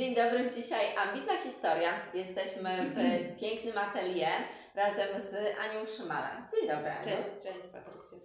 Dzień dobry, dzisiaj ambitna historia. Jesteśmy w pięknym atelier razem z Anią Szymalem. Dzień dobry. Aniu. Cześć, cześć Patrycja.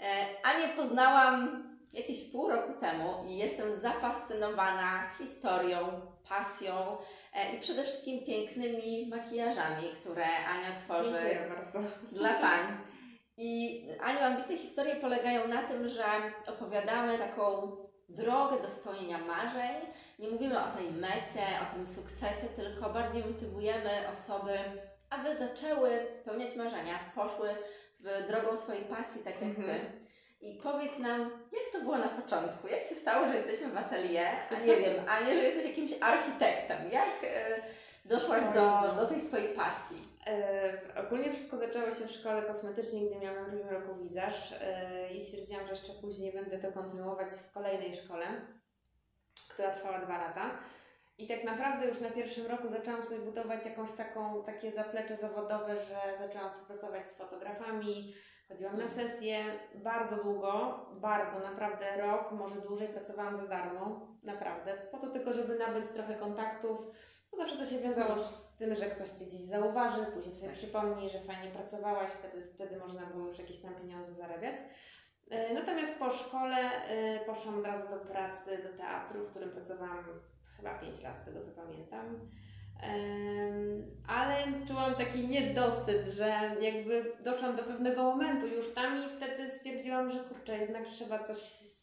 E, Anię poznałam jakieś pół roku temu i jestem zafascynowana historią, pasją e, i przede wszystkim pięknymi makijażami, które Ania tworzy dla pań. I Aniu, ambitne historie polegają na tym, że opowiadamy taką drogę do spełnienia marzeń. Nie mówimy o tej mecie, o tym sukcesie, tylko bardziej motywujemy osoby, aby zaczęły spełniać marzenia, poszły w drogą swojej pasji, tak jak Mhm. Ty. I powiedz nam, jak to było na początku? Jak się stało, że jesteśmy w atelier, a nie wiem, a nie, że jesteś jakimś architektem? Jak e, doszłaś do, do tej swojej pasji? E, ogólnie wszystko zaczęło się w szkole kosmetycznej, gdzie miałam na drugim roku wizaż e, i stwierdziłam, że jeszcze później będę to kontynuować w kolejnej szkole, która trwała dwa lata. I tak naprawdę już na pierwszym roku zaczęłam sobie budować jakąś taką, takie zaplecze zawodowe, że zaczęłam współpracować z fotografami, chodziłam na sesje bardzo długo, bardzo, naprawdę rok, może dłużej pracowałam za darmo, naprawdę, po to tylko, żeby nabyć trochę kontaktów, zawsze to się wiązało z tym, że ktoś Cię gdzieś zauważy, później sobie przypomni, że fajnie pracowałaś, wtedy, wtedy można było już jakieś tam pieniądze zarabiać. E, Natomiast po szkole e, poszłam od razu do pracy, do teatru, w którym pracowałam chyba 5 lat, z tego co pamiętam. Ale czułam taki niedosyt, że jakby doszłam do pewnego momentu już tam i wtedy stwierdziłam, że kurczę, jednak trzeba coś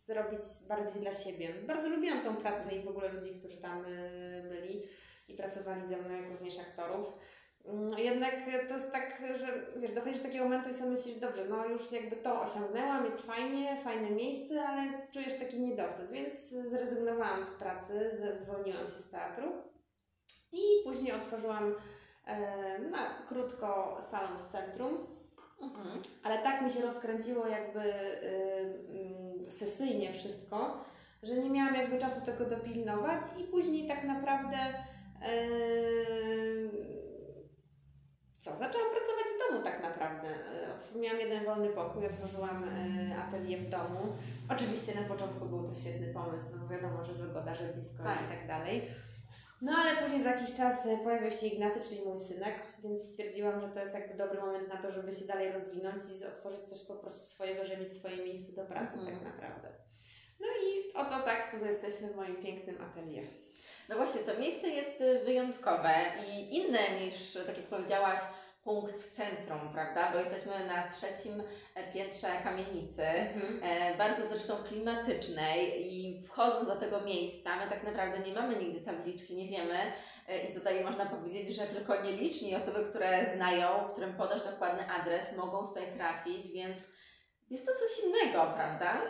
zrobić bardziej dla siebie. Bardzo lubiłam tą pracę i w ogóle ludzi, którzy tam y, byli i pracowali ze mną, jak również aktorów. Mm, Jednak to jest tak, że wiesz, dochodzisz do takiego momentu i sobie myślisz, dobrze, no już jakby to osiągnęłam, jest fajnie, fajne miejsce, ale czujesz taki niedosyt, więc zrezygnowałam z pracy, zwolniłam się z teatru i później otworzyłam e, na krótko salon w centrum, Mhm. ale tak mi się rozkręciło jakby y, y, sesyjnie wszystko, że nie miałam jakby czasu tego dopilnować i później tak naprawdę co, zaczęłam pracować w domu tak naprawdę. Miałam jeden wolny pokój, otworzyłam y, atelier w domu. Oczywiście na początku był to świetny pomysł, no bo wiadomo, że wygoda, że blisko Tak. i tak dalej. No ale później za jakiś czas y, pojawił się Ignacy, czyli mój synek, więc stwierdziłam, że to jest jakby dobry moment na to, żeby się dalej rozwinąć i otworzyć coś po prostu swojego, żeby mieć swoje miejsce do pracy Mhm. tak naprawdę. No i oto tak, tu jesteśmy w moim pięknym atelier. No właśnie, to miejsce jest y, wyjątkowe i inne niż, tak jak powiedziałaś, punkt w centrum, prawda? Bo jesteśmy na trzecim e, piętrze kamienicy, e, bardzo zresztą klimatycznej i wchodząc do tego miejsca, my tak naprawdę nie mamy nigdzie tabliczki, nie wiemy e, i tutaj można powiedzieć, że tylko nieliczni osoby, które znają, którym podasz dokładny adres, mogą tutaj trafić, więc jest to coś innego, prawda?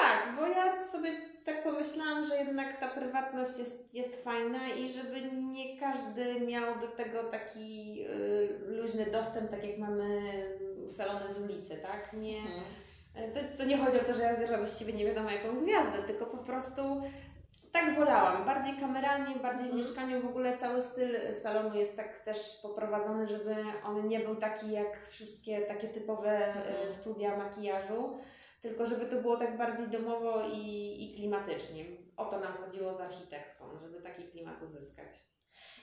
Tak, bo ja sobie tak pomyślałam, że jednak ta prywatność jest, jest fajna i żeby nie każdy miał do tego taki y, luźny dostęp, tak jak mamy salony z ulicy, tak? Nie, Mhm. to, to nie chodzi o to, że ja robię z siebie nie wiadomo jaką gwiazdę, tylko po prostu tak wolałam. Bardziej kameralnie, bardziej w Mhm. mieszkaniu. W ogóle cały styl salonu jest tak też poprowadzony, żeby on nie był taki jak wszystkie takie typowe e, Mhm. studia makijażu, tylko żeby to było tak bardziej domowo i, i klimatycznie. O to nam chodziło z architektką, żeby taki klimat uzyskać.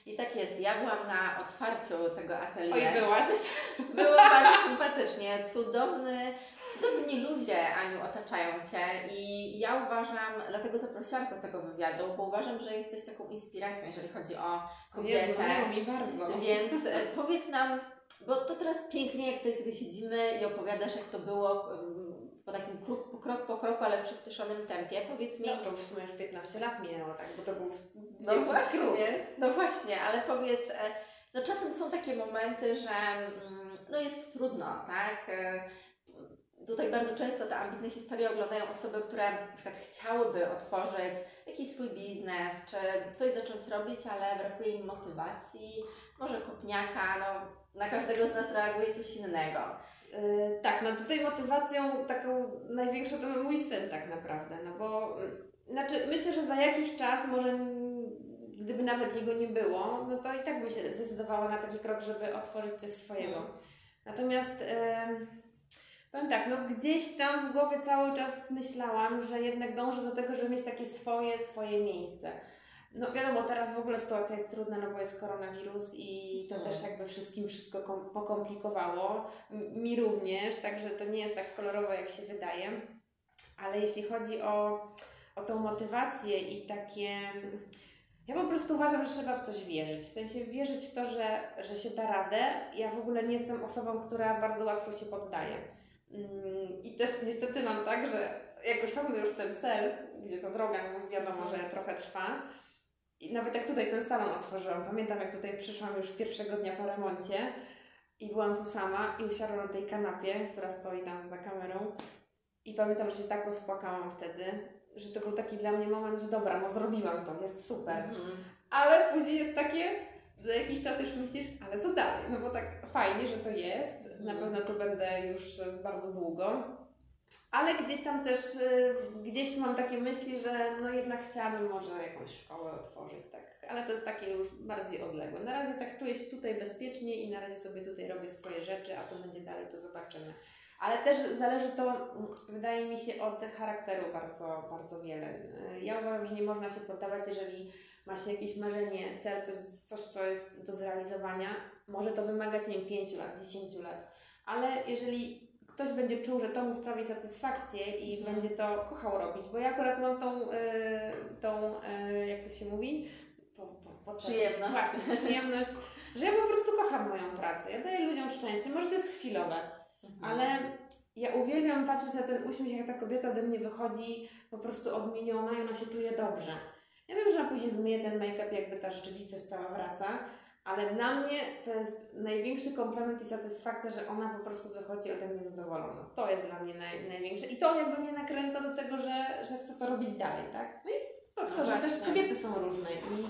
I tak jest. Ja byłam na otwarciu tego atelier. Oj, byłaś. Było bardzo sympatycznie. Cudowny, cudowni ludzie, Aniu, otaczają Cię i ja uważam, dlatego zaprosiłam do tego wywiadu, bo uważam, że jesteś taką inspiracją, jeżeli chodzi o Jezu, kobietę. miło mi bardzo. Więc e, powiedz nam, bo to teraz pięknie, jak tutaj sobie siedzimy i opowiadasz, jak to było po takim krok po, krok po kroku, ale w przyspieszonym tempie. Powiedz mi, No to w sumie już 15 lat minęło, tak? Bo to był No właśnie, skrót. no właśnie, ale powiedz, e, no czasem są takie momenty, że mm, no jest trudno, tak? E, Tutaj bardzo często te ambitne historie oglądają osoby, które na przykład chciałyby otworzyć jakiś swój biznes, czy coś zacząć robić, ale brakuje im motywacji, może kopniaka, no na każdego z nas reaguje coś innego. Yy, tak, no tutaj motywacją taką największą to mój syn tak naprawdę, no bo mm, znaczy myślę, że za jakiś czas może gdyby nawet jego nie było, no to i tak by się zdecydowała na taki krok, żeby otworzyć coś swojego. Mm. Natomiast em, powiem tak, no gdzieś tam w głowie cały czas myślałam, że jednak dążę do tego, żeby mieć takie swoje, swoje miejsce. No wiadomo, teraz w ogóle sytuacja jest trudna, no bo jest koronawirus i to Hmm. też jakby wszystkim wszystko kom- pokomplikowało. Mi również, także to nie jest tak kolorowo, jak się wydaje. Ale jeśli chodzi o, o tą motywację i takie... Ja po prostu uważam, że trzeba w coś wierzyć. W sensie wierzyć w to, że, że się da radę. Ja w ogóle nie jestem osobą, która bardzo łatwo się poddaje. Mm, I też niestety mam tak, że jak osiągnę już ten cel, gdzie ta droga no wiadomo, że trochę trwa, i nawet jak tutaj ten salon otworzyłam, pamiętam jak tutaj przyszłam już pierwszego dnia po remoncie i byłam tu sama i usiadłam na tej kanapie, która stoi tam za kamerą i pamiętam, że się tak rozpłakałam wtedy, że to był taki dla mnie moment, że dobra, no zrobiłam to, jest super. Mhm. Ale później jest takie, za jakiś czas już myślisz, ale co dalej? No bo tak fajnie, że to jest. Na Mhm. pewno tu będę już bardzo długo. Ale gdzieś tam też, e, gdzieś mam takie myśli, że no jednak chciałabym może jakąś szkołę otworzyć, tak. Ale to jest takie już bardziej odległe. Na razie tak czuję się tutaj bezpiecznie i na razie sobie tutaj robię swoje rzeczy, a co będzie dalej, to zobaczymy. Ale też zależy to, mm, wydaje mi się, od charakteru bardzo, bardzo wiele. E, Ja uważam, że nie można się poddawać, jeżeli ma się jakieś marzenie, cel, coś, coś co jest do zrealizowania, może to wymagać, nie wiem, 5 lat, 10 lat, ale jeżeli ktoś będzie czuł, że to mu sprawi satysfakcję i Mhm. będzie to kochał robić, bo ja akurat mam tą, y, tą y, jak to się mówi? Po, po, po, Przyjemność. Właśnie, przyjemność, że ja po prostu kocham moją pracę. Ja daję ludziom szczęście, może to jest chwilowe, Mhm. ale ja uwielbiam patrzeć na ten uśmiech, jak ta kobieta ode mnie wychodzi po prostu odmieniona i ona się czuje dobrze. Ja wiem, że ona później zmyje ten make-up, jakby ta rzeczywistość cała wraca, ale dla mnie to jest największy komplement i satysfakcja, że ona po prostu wychodzi ode mnie zadowolona. To jest dla mnie naj, największe i to jakby mnie nakręca do tego, że, że chcę to robić dalej, tak? No i to, No to że też kobiety są różne i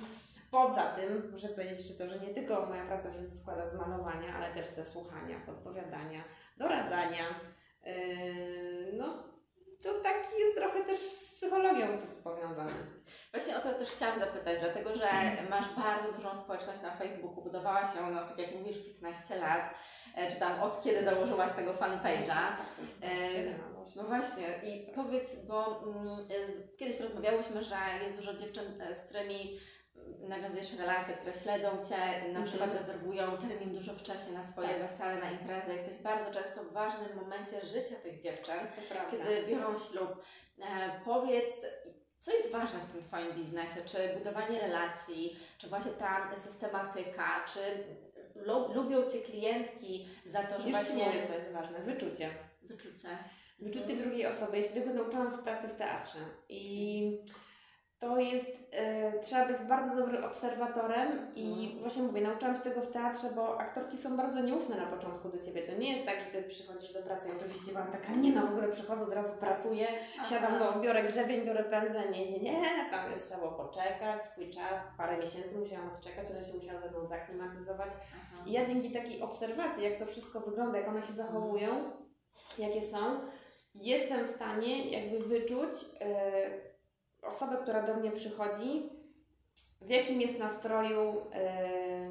poza tym muszę powiedzieć, że to, że nie tylko moja praca się składa z malowania, ale też ze słuchania, podpowiadania, doradzania. Yy, no, to taki jest trochę też z psychologią też powiązane. To też chciałam zapytać, dlatego że masz bardzo dużą społeczność na Facebooku, budowałaś ją, no tak jak mówisz, 15 lat, e, czy tam od kiedy założyłaś tego fanpage'a. Tak, to już E. No właśnie i powiedz, bo mm, y, kiedyś rozmawiałyśmy, że jest dużo dziewczyn, e, z którymi nawiązujesz relacje, które śledzą Cię, na Mhm. przykład rezerwują termin dużo wcześniej na swoje Tak. wesele, na imprezę. Jesteś bardzo często w ważnym momencie życia tych dziewczyn kiedy biorą ślub. E, powiedz, co jest ważne w tym Twoim biznesie? Czy budowanie relacji, czy właśnie ta systematyka, czy lu- lubią Cię klientki za to, że Ci właśnie mówię, co jest ważne. Wyczucie. wyczucie? Wyczucie drugiej osoby. Ja się tego nauczyłam w pracy w teatrze. I to jest, e, trzeba być bardzo dobrym obserwatorem i Mhm. właśnie mówię, nauczyłam się tego w teatrze, bo aktorki są bardzo nieufne na początku do Ciebie. To nie jest tak, że Ty przychodzisz do pracy i oczywiście byłam taka, nie no, w ogóle przychodzę, od razu pracuję, siadam do, biorę grzebień, biorę pędzle, nie, nie, nie, tam jest trzeba było poczekać, swój czas, parę miesięcy musiałam odczekać, one się musiały ze mną zaklimatyzować. Aha. I ja dzięki takiej obserwacji, jak to wszystko wygląda, jak one się zachowują, jakie są, jestem w stanie jakby wyczuć e, osobę, która do mnie przychodzi, w jakim jest nastroju,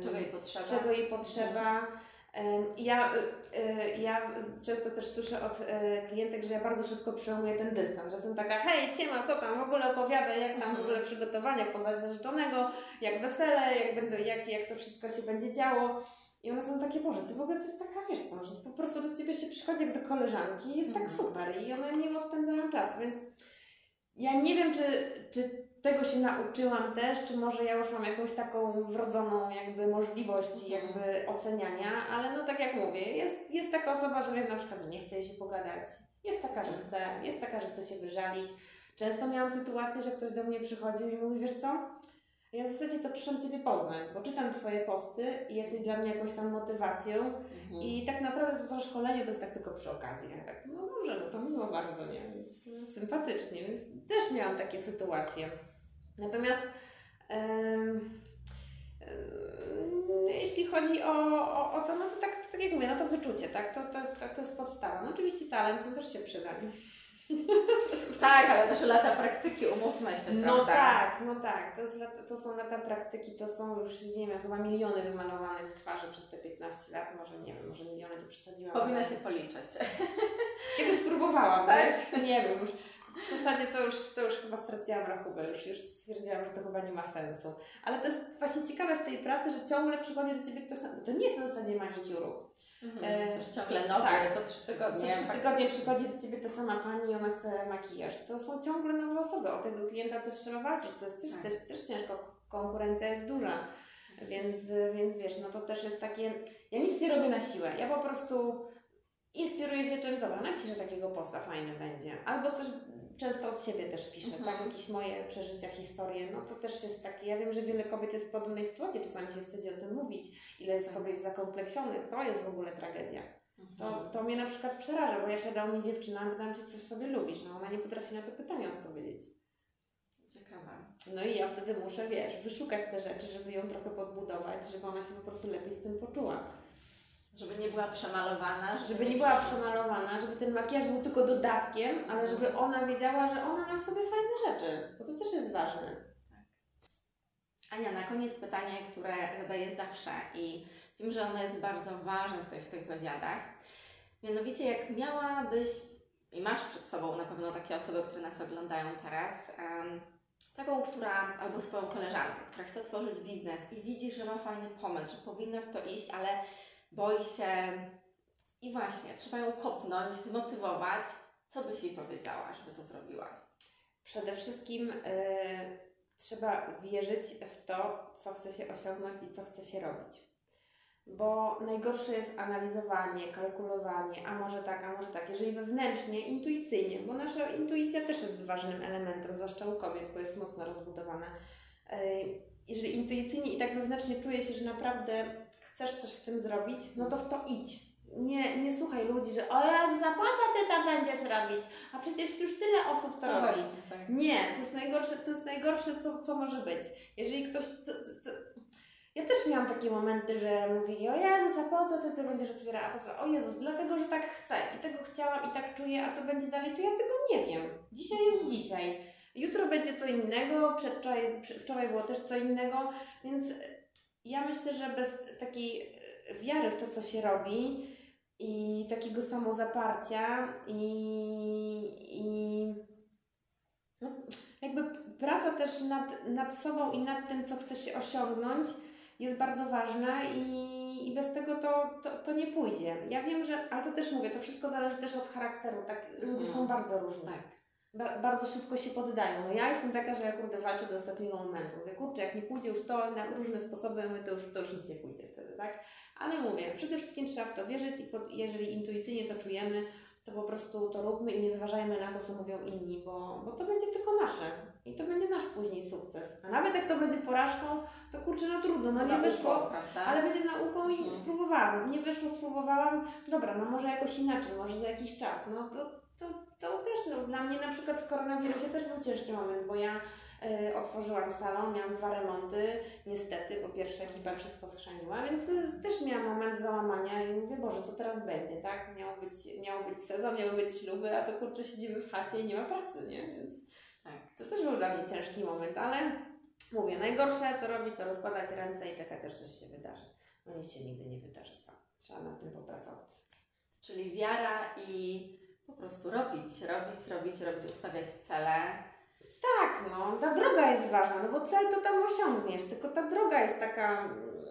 Czego jej potrzeba? czego jej potrzeba. E, Ja, e, ja często też słyszę od e, klientek, że ja bardzo szybko przełamuję ten dystans, że jestem taka, hej, ciema, co tam, w ogóle opowiadaj, jak tam w Mhm. ogóle przygotowania poza narzeczonego, jak wesele, jak, będę, jak, jak to wszystko się będzie działo. I one są takie, Boże, ty w ogóle jesteś taka, wiesz co, że po prostu do Ciebie się przychodzi jak do koleżanki i jest tak Mhm. super i one miło spędzają czas, więc ja nie wiem, czy, czy tego się nauczyłam też, czy może ja już mam jakąś taką wrodzoną jakby możliwość Mhm. jakby oceniania, ale no tak jak mówię, jest, jest taka osoba, że wiem na przykład, że nie chce się pogadać, jest taka, że chce, jest taka, że chce się wyżalić. Często miałam sytuację, że ktoś do mnie przychodził i mówi, wiesz co, ja w zasadzie to przyszłam Ciebie poznać, bo czytam Twoje posty i jesteś dla mnie jakąś tam motywacją Mhm. i tak naprawdę to szkolenie to jest tak tylko przy okazji. Ja tak, no dobrze, no to miło bardzo, nie? Sympatycznie, więc też miałam takie sytuacje. Natomiast em, em, jeśli chodzi o, o, o to, no to tak, tak jak mówię, no to wyczucie, tak? To, to, jest, to jest podstawa. No oczywiście talent no też się przyda. Tak, ale też lata praktyki, umówmy się, No prawda? tak, no tak. To, lata- to są lata praktyki, to są już, nie wiem, chyba miliony wymalowanych twarzy przez te 15 lat. Może nie wiem, może miliony to przesadziłam. Powinna się policzyć. Kiedyś próbowałam, Tak? wiesz? Nie wiem, już W zasadzie to już, to już chyba straciłam rachubę, już, już stwierdziłam, że to chyba nie ma sensu. Ale to jest właśnie ciekawe w tej pracy, że ciągle przychodzi do Ciebie to samo. To nie jest na zasadzie manikuru. Mhm. E, ciągle nowe, tak. co trzy Co tygodnie. trzy tygodnie przychodzi do Ciebie ta sama pani i ona chce makijaż. To są ciągle nowe osoby. O tego klienta też trzeba walczyć. To jest też, Tak. też, też ciężko. Konkurencja jest duża. Więc, więc wiesz, no to też jest takie. Ja nic nie robię na siłę. Ja po prostu inspiruję się czymś. Dobra, napiszę takiego posta, fajny będzie. Albo coś często od siebie też piszę, Mhm. tak? Jakieś moje przeżycia, historie. No to też jest takie. Ja wiem, że wiele kobiet jest w podobnej sytuacji. Czasami się wstydzi o tym mówić. Ile jest kobiet zakompleksionych. To jest w ogóle tragedia. To, Mhm. to mnie na przykład przeraża, bo ja siadam mnie dziewczyna, pytam się, co w sobie lubisz. No ona nie potrafi na to pytanie odpowiedzieć. Ciekawe. No i ja wtedy muszę, wiesz, wyszukać te rzeczy, żeby ją trochę podbudować, żeby ona się po prostu lepiej z tym poczuła. Żeby nie była przemalowana. Żeby, Żeby nie była przemalowana, żeby ten makijaż był tylko dodatkiem, ale żeby ona wiedziała, że ona ma w sobie fajne rzeczy, bo to też jest ważne. Ania, na koniec pytanie, które zadaję zawsze i wiem, że ono jest bardzo ważne w, tej, w tych wywiadach. Mianowicie, jak miałabyś i masz przed sobą na pewno takie osoby, które nas oglądają teraz, em, taką, która, albo swoją koleżankę, która chce otworzyć biznes i widzi, że ma fajny pomysł, że powinna w to iść, ale boi się i właśnie, trzeba ją kopnąć, zmotywować. Co byś jej powiedziała, żeby to zrobiła? Przede wszystkim y, trzeba wierzyć w to, co chce się osiągnąć i co chce się robić. Bo najgorsze jest analizowanie, kalkulowanie, a może tak, a może tak. Jeżeli wewnętrznie, intuicyjnie, bo nasza intuicja też jest ważnym elementem, zwłaszcza u kobiet, bo jest mocno rozbudowana. Y, Jeżeli intuicyjnie i tak wewnętrznie czuje się, że naprawdę chcesz coś z tym zrobić, no to w to idź. Nie, nie słuchaj ludzi, że o ja zapłacę, ty to będziesz robić, a przecież już tyle osób to, robi. właśnie, tak. Nie, to jest najgorsze, to jest najgorsze co, co może być. Jeżeli ktoś. To, to, to... Ja też miałam takie momenty, że mówili, o Jezus, a po co ty, ty będziesz otwierała? A po co? O Jezus, dlatego, że tak chcę i tego chciałam i tak czuję, a co będzie dalej, to ja tego nie wiem. Dzisiaj jest dzisiaj. Jutro będzie co innego, przedwczoraj, wczoraj było też co innego, więc ja myślę, że bez takiej e, wiary w to, co się robi i takiego samozaparcia i, i no, jakby praca też nad, nad sobą i nad tym, co chce się osiągnąć, jest bardzo ważna i, i bez tego to, to, to nie pójdzie. Ja wiem, że, ale to też mówię, to wszystko zależy też od charakteru, tak, ludzie są bardzo różni. Tak. Ba- bardzo szybko się poddają. No ja jestem taka, że ja kurde walczę do ostatniego momentu. Mówię, kurczę, jak nie pójdzie już to na różne sposoby, my to już, to już nic nie pójdzie wtedy, tak? Ale mówię, przede wszystkim trzeba w to wierzyć i pod, jeżeli intuicyjnie to czujemy, to po prostu to róbmy i nie zważajmy na to, co mówią inni, bo, bo to będzie tylko nasze i to będzie nasz później sukces. A nawet jak to będzie porażką, to kurczę, no trudno, no nie nauką, wyszło, prawda? ale będzie nauką i Mhm. spróbowałam. Nie wyszło, spróbowałam. Dobra, no może jakoś inaczej, może za jakiś czas. No to, to, to też, no dla mnie na przykład w koronawirusie też był ciężki moment, bo ja y, otworzyłam salon, miałam dwa remonty, niestety, bo pierwsza ekipa wszystko schrzaniła, więc y, też miałam moment załamania i mówię, Boże, co teraz będzie, tak? Miał być, miał być sezon, miały być śluby, a to kurczę siedzimy w chacie i nie ma pracy, nie? Więc Tak. to też był dla mnie ciężki moment, ale mówię, najgorsze co robić, to rozkładać ręce i czekać, aż coś się wydarzy. No nic się nigdy nie wydarzy sam. Trzeba nad tym popracować. Czyli wiara i po prostu robić, robić, robić, robić, ustawiać cele. Tak, no, ta droga jest ważna, no bo cel to tam osiągniesz, tylko ta droga jest taka, mm,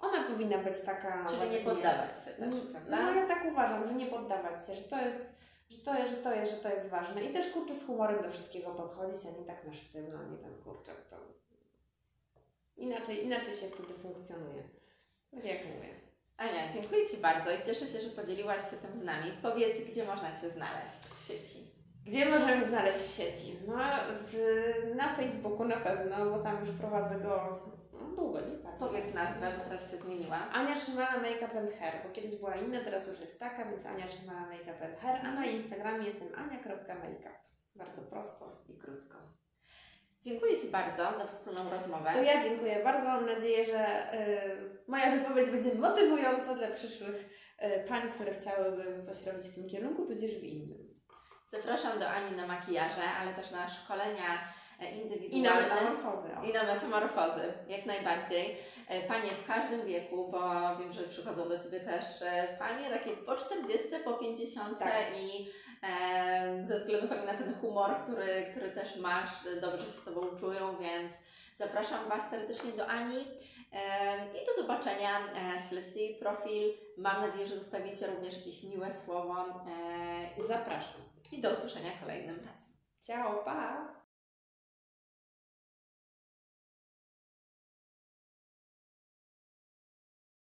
ona powinna być taka Czyli właśnie... nie poddawać się też, Mm, prawda? No ja tak uważam, że nie poddawać się, że to jest, że to jest, że to jest, że to jest ważne. I też kurczę z humorem do wszystkiego podchodzić, a nie tak na sztywno, nie tam kurczę to... Inaczej, inaczej się wtedy funkcjonuje. Tak jak mówię. Ania, dziękuję Ci bardzo i cieszę się, że podzieliłaś się tym z nami. Powiedz, gdzie można Cię znaleźć w sieci. Gdzie możemy znaleźć w sieci? No, w, na Facebooku na pewno, bo tam już prowadzę go no, długo, nie pamiętam. Powiedz nazwę, bo teraz się zmieniła. Ania Szymala Makeup and Hair, bo kiedyś była inna, teraz już jest taka, więc Ania Szymala Makeup and Hair, a na Instagramie jestem ania.makeup. Bardzo prosto i krótko. Dziękuję Ci bardzo za wspólną rozmowę. To ja dziękuję bardzo, mam nadzieję, że y, moja wypowiedź będzie motywująca dla przyszłych y, pań, które chciałyby coś robić w tym kierunku, tudzież w innym. Zapraszam do Ani na makijaże, ale też na szkolenia e, I indywidualne. na metamorfozy. O. I na metamorfozy, jak najbardziej. E, Panie w każdym wieku, bo wiem, że przychodzą do Ciebie też e, panie takie po 40, po 50 Tak. i e, ze względu pewnie na ten humor, który, który też masz, dobrze się z Tobą czują, więc zapraszam Was serdecznie do Ani i do zobaczenia. Śledźcie jej profil. Mam nadzieję, że zostawicie również jakieś miłe słowo Zapraszam. i do usłyszenia kolejnym razem. Ciao, pa!